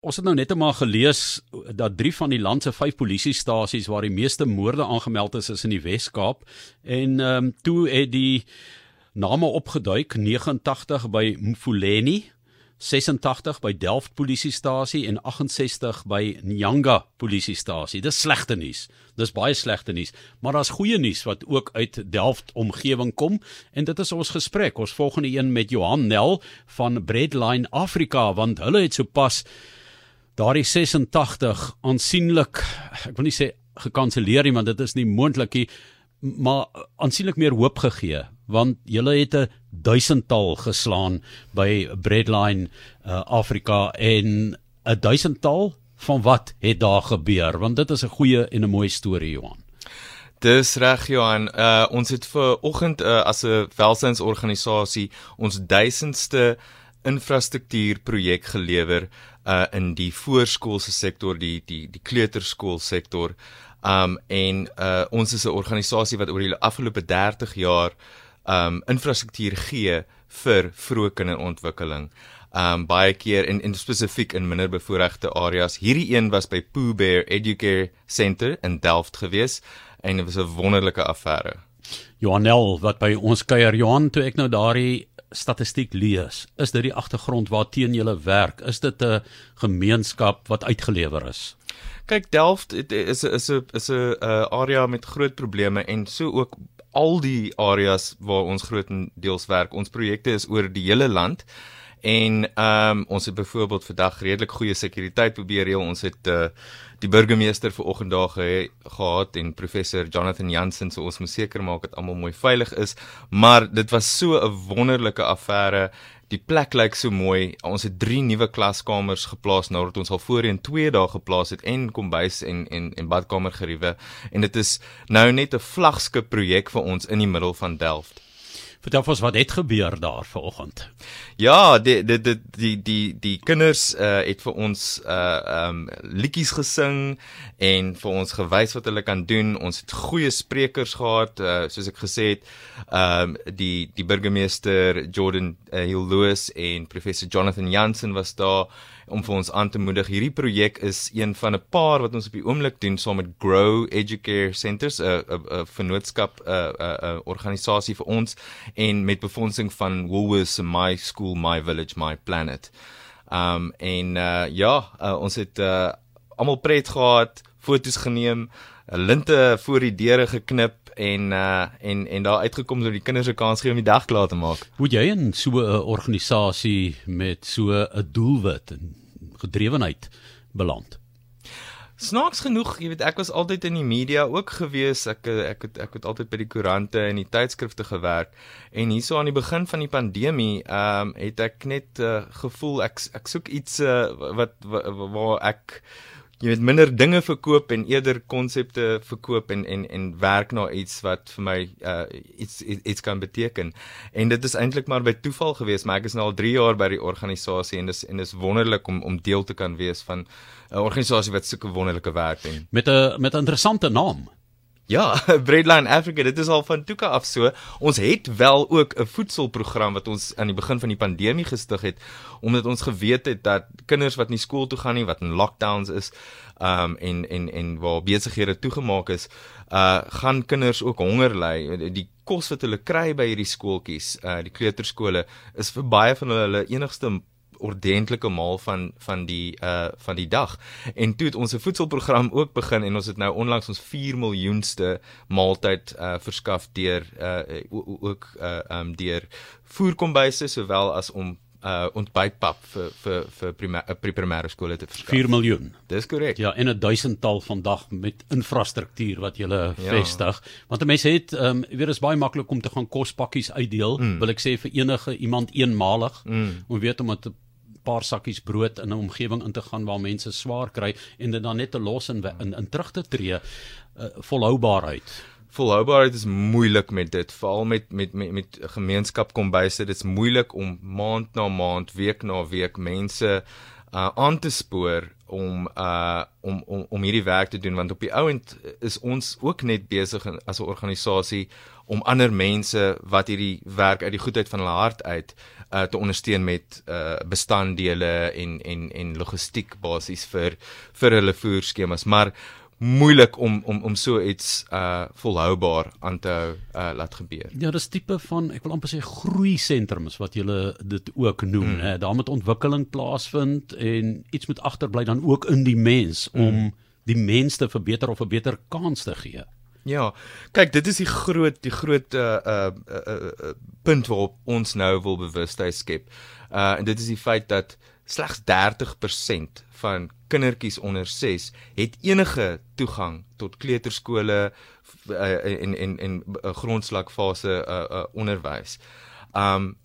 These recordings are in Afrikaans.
Ons het nou net eendag gelees dat drie van die land se vyf polisiestasies waar die meeste moorde aangemeld is, is in die Wes-Kaap en ehm um, toe het die name opgeduik 89 by Mfuleni 86 by Delft polisiestasie en 68 by Nyanga polisiestasie. Dis slegte nuus. Dis baie slegte nuus, maar daar's goeie nuus wat ook uit Delft omgewing kom en dit is ons gesprek. Ons volgende een met Johan Nel van Breadline Afrika want hulle het sopas daardie 86 aansienlik ek wil nie sê gekanselleer nie want dit is nie moontlik nie maar aansienlik meer hoop gegee want julle het 'n duisendtal geslaan by Breadline uh, Afrika en 'n duisendtal van wat het daar gebeur? Want dit is 'n goeie en 'n mooi storie Johan. Dis reg Johan. Uh, ons het vir oggend uh, as 'n welsynsorganisasie ons duisendste infrastruktuurprojek gelewer uh in die voorskoolse sektor die die die kleuterskoolsektor um en uh ons is 'n organisasie wat oor die afgelope 30 jaar um infrastruktuur gee vir vroeë kinderontwikkeling. Um baie keer in in spesifiek in minder bevoorregte areas. Hierdie een was by Pooh Bear Educare Center in Delft gewees en dit was 'n wonderlike affære. Johanel wat by ons kuier Johan toe ek nou daardie statistiek lees, is dit die agtergrond waarteen jy werk? Is dit 'n gemeenskap wat uitgelewer is? Kyk Delft is is 'n is 'n uh, area met groot probleme en so ook al die areas waar ons grootendeels werk. Ons projekte is oor die hele land. En ehm um, ons het byvoorbeeld vandag redelik goeie sekuriteit probeer reël. Ons het uh, die burgemeester vanoggend daar ge gehad en professor Jonathan Jansen so ons moet seker maak dat almal mooi veilig is. Maar dit was so 'n wonderlike affære. Die plek lyk so mooi. Ons het 3 nuwe klaskamers geplaas nadat ons al voorheen 2 dae geplaas het en kombuis en en en badkamer geriewe. En dit is nou net 'n vlaggenskap projek vir ons in die middel van Delft. Vertel ons wat het gebeur daar vanoggend. Ja, die die die die die die kinders uh het vir ons uh um liedjies gesing en vir ons gewys wat hulle kan doen. Ons het goeie sprekers gehad, uh soos ek gesê het, um die die burgemeester Jordan uh, Hill Lewis en professor Jonathan Jansen was daar om vir ons aan te moedig. Hierdie projek is een van 'n paar wat ons op die oomblik doen saam met Grow Educare Centers, 'n 'n vennootskap 'n 'n organisasie vir ons en met befondsing van Woolworths My School My Village My Planet. Um en uh ja, uh, ons het uh almal pret gehad, foto's geneem, linte voor die deure geknip en uh en en daar uitgekom dat die kinders 'n kans gee om die dag klaar te maak. Hoe jy in so 'n organisasie met so 'n doelwit en gedrewenheid beland? Snaaks genoeg, jy weet ek was altyd in die media ook gewees. Ek ek het ek het altyd by die koerante en die tydskrifte gewerk. En hierso aan die begin van die pandemie, ehm um, het ek net uh, gevoel ek ek soek iets uh, wat waar ek jy weet minder dinge verkoop en eerder konsepte verkoop en en en werk na iets wat vir my uh iets iets kan beteken. En dit is eintlik maar by toeval gewees, maar ek is nou al 3 jaar by die organisasie en dis en dis wonderlik om om deel te kan wees van 'n organisasie wat sulke wonderlike werk doen. Met 'n met 'n interessante naam. Ja, Breadline Africa, dit is al van toeke af so. Ons het wel ook 'n voedselprogram wat ons aan die begin van die pandemie gestig het omdat ons geweet het dat kinders wat nie skool toe gaan nie, wat in lockdowns is, um en en en waar besighede toegemaak is, uh gaan kinders ook honger ly. Die kos wat hulle kry by hierdie skooltjies, uh die kleuterskole, is vir baie van hulle hulle enigste ordentlike maal van van die uh van die dag. En toe het ons 'n voedselprogram ook begin en ons het nou onlangs ons 4 miljoenste maaltyd uh verskaf deur uh ook uh um deur voerkombuise sowel as om uh ontbytpap vir vir vir primêre primêre skole te verskaf. 4 miljoen. Dis korrek. Ja, en 'n duisendtal vandag met infrastruktuur wat jy ja. vestig. Want mense het ehm um, weer is baie maklik om te gaan kospakkies uitdeel, mm. wil ek sê vir enige iemand eenmalig. Mm. Om weet om dit paar sakkies brood in 'n omgewing in te gaan waar mense swaar kry en dit dan net te los en in, in terug te tree uh, volhoubaarheid. Volhoubaarheid is moeilik met dit, veral met met met met gemeenskap kom byse, dit's moeilik om maand na maand, week na week mense uh aan te spoor om uh om om om hierdie werk te doen want op die ouend is ons ook net besig as 'n organisasie om ander mense wat hierdie werk uit die goedheid van hulle hart uit uh te ondersteun met uh bestanddele en en en logistiek basies vir vir hulle voerskemas. Maar moeilik om om om so iets uh volhoubaar aan te hou uh laat gebeur. Ja, dis tipe van ek wil amper sê groei sentrums wat jy dit ook noem, hmm. hè. Daar moet ontwikkeling plaasvind en iets moet agterbly dan ook in die mens hmm. om die mens te verbeter of 'n beter kans te gee. Ja. Kyk, dit is die groot die groot uh uh, uh, uh punt waarop ons nou wil bewustheid skep. Uh en dit is die feit dat slegs 30% van kindertjies onder 6 het enige toegang tot kleuterskole uh, en en en uh, grondslagfase uh, uh, onderwys. Um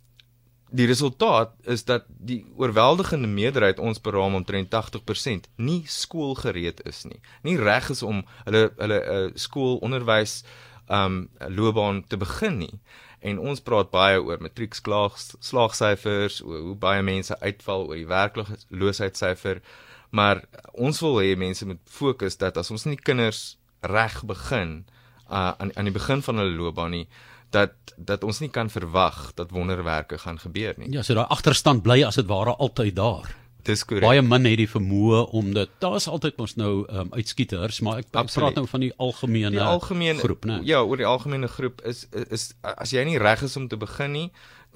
die resultaat is dat die oorweldigende meerderheid ons beraam omtrent 80% nie skoolgereed is nie. Nie reg is om hulle hulle uh, skoolonderwys um loopbaan te begin nie en ons praat baie oor matriekslaagsyfers, oor hoe baie mense uitval oor die werkloosheidssyfer, maar ons wil hê mense moet fokus dat as ons nie kinders reg begin uh, aan aan die begin van hulle loopbaan nie dat dat ons nie kan verwag dat wonderwerke gaan gebeur nie. Ja, so daai agterstand bly as dit ware altyd daar. Dis korrek. Baie min het die vermoë om dit. Daar's altyd mos nou um, uitskieters, maar ek, ek praat nou van die algemene die algemene groep, né? Ja, oor die algemene groep is, is is as jy nie reg is om te begin nie,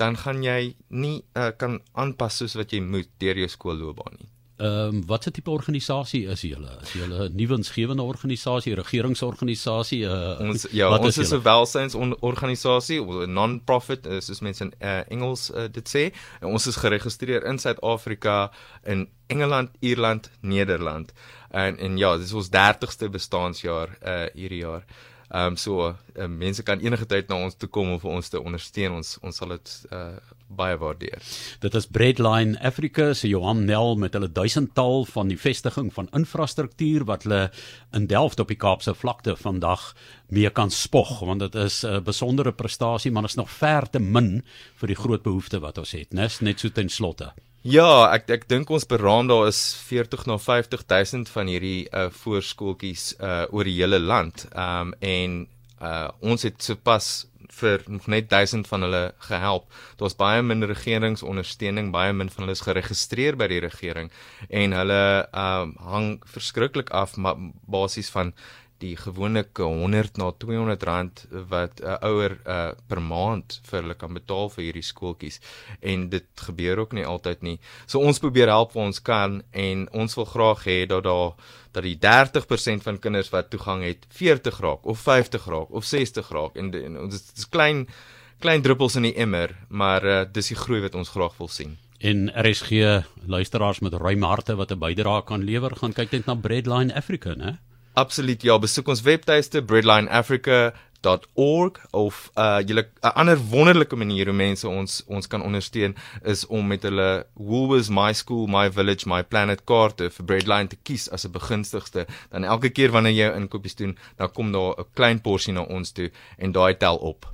dan gaan jy nie uh, kan aanpas soos wat jy moet deur jou skoolloopbaan nie. Ehm um, watse tipe organisasie is julle? Is julle 'n nuwensgewende organisasie, regeringsorganisasie? Uh, ons ja, ons is 'n welsynsorganisasie, 'n non-profit, uh, soos mense in uh, Engels uh, dit sê. En ons is geregistreer in Suid-Afrika, in Engeland, Ierland, Nederland. En en ja, dis ons 30ste bestaanjaar uh hierdie jaar. Ehm um, so uh, mense kan enige tyd na ons toe kom om vir ons te ondersteun. Ons ons sal dit uh baie waardeer. Dit is Breadline Africa se Johan Nel met hulle duisendtal van die vestiging van infrastruktuur wat hulle in Delft op die Kaapse vlakte vandag mee kan spog want dit is 'n besondere prestasie maar is nog ver te min vir die groot behoefte wat ons het, nes net so ten slotte. Ja, ek ek dink ons beraam daar is 40 na 50000 van hierdie uh voorskooltjies uh oor die hele land. Um en uh ons het sopas vir nog net 1000 van hulle gehelp. Daar's baie min regeringsondersteuning, baie min van hulle is geregistreer by die regering en hulle um hang verskriklik af basies van die gewone 100 na 200 rand wat 'n uh, ouer uh, per maand vir hulle kan betaal vir hierdie skooltjies en dit gebeur ook nie altyd nie. So ons probeer help waar ons kan en ons wil graag hê dat daar dat die 30% van kinders wat toegang het 40 raak of 50 raak of 60 raak en, ons dit is klein klein druppels in die emmer, maar uh, dis die groei wat ons graag wil sien en RSG luisteraars met ruim harte wat 'n bydrae kan lewer gaan kyk net na Breadline Africa, né? Absoluut ja, besoek ons webtuiste breadlineafrica.org of uh julle 'n ander wonderlike manier hoe mense ons ons kan ondersteun is om met hulle Woolworths My School My Village My Planet kaarte vir Breadline te kies as 'n begunstigste. Dan elke keer wanneer jy inkopies doen, dan kom daar 'n klein porsie na ons toe en daai tel op.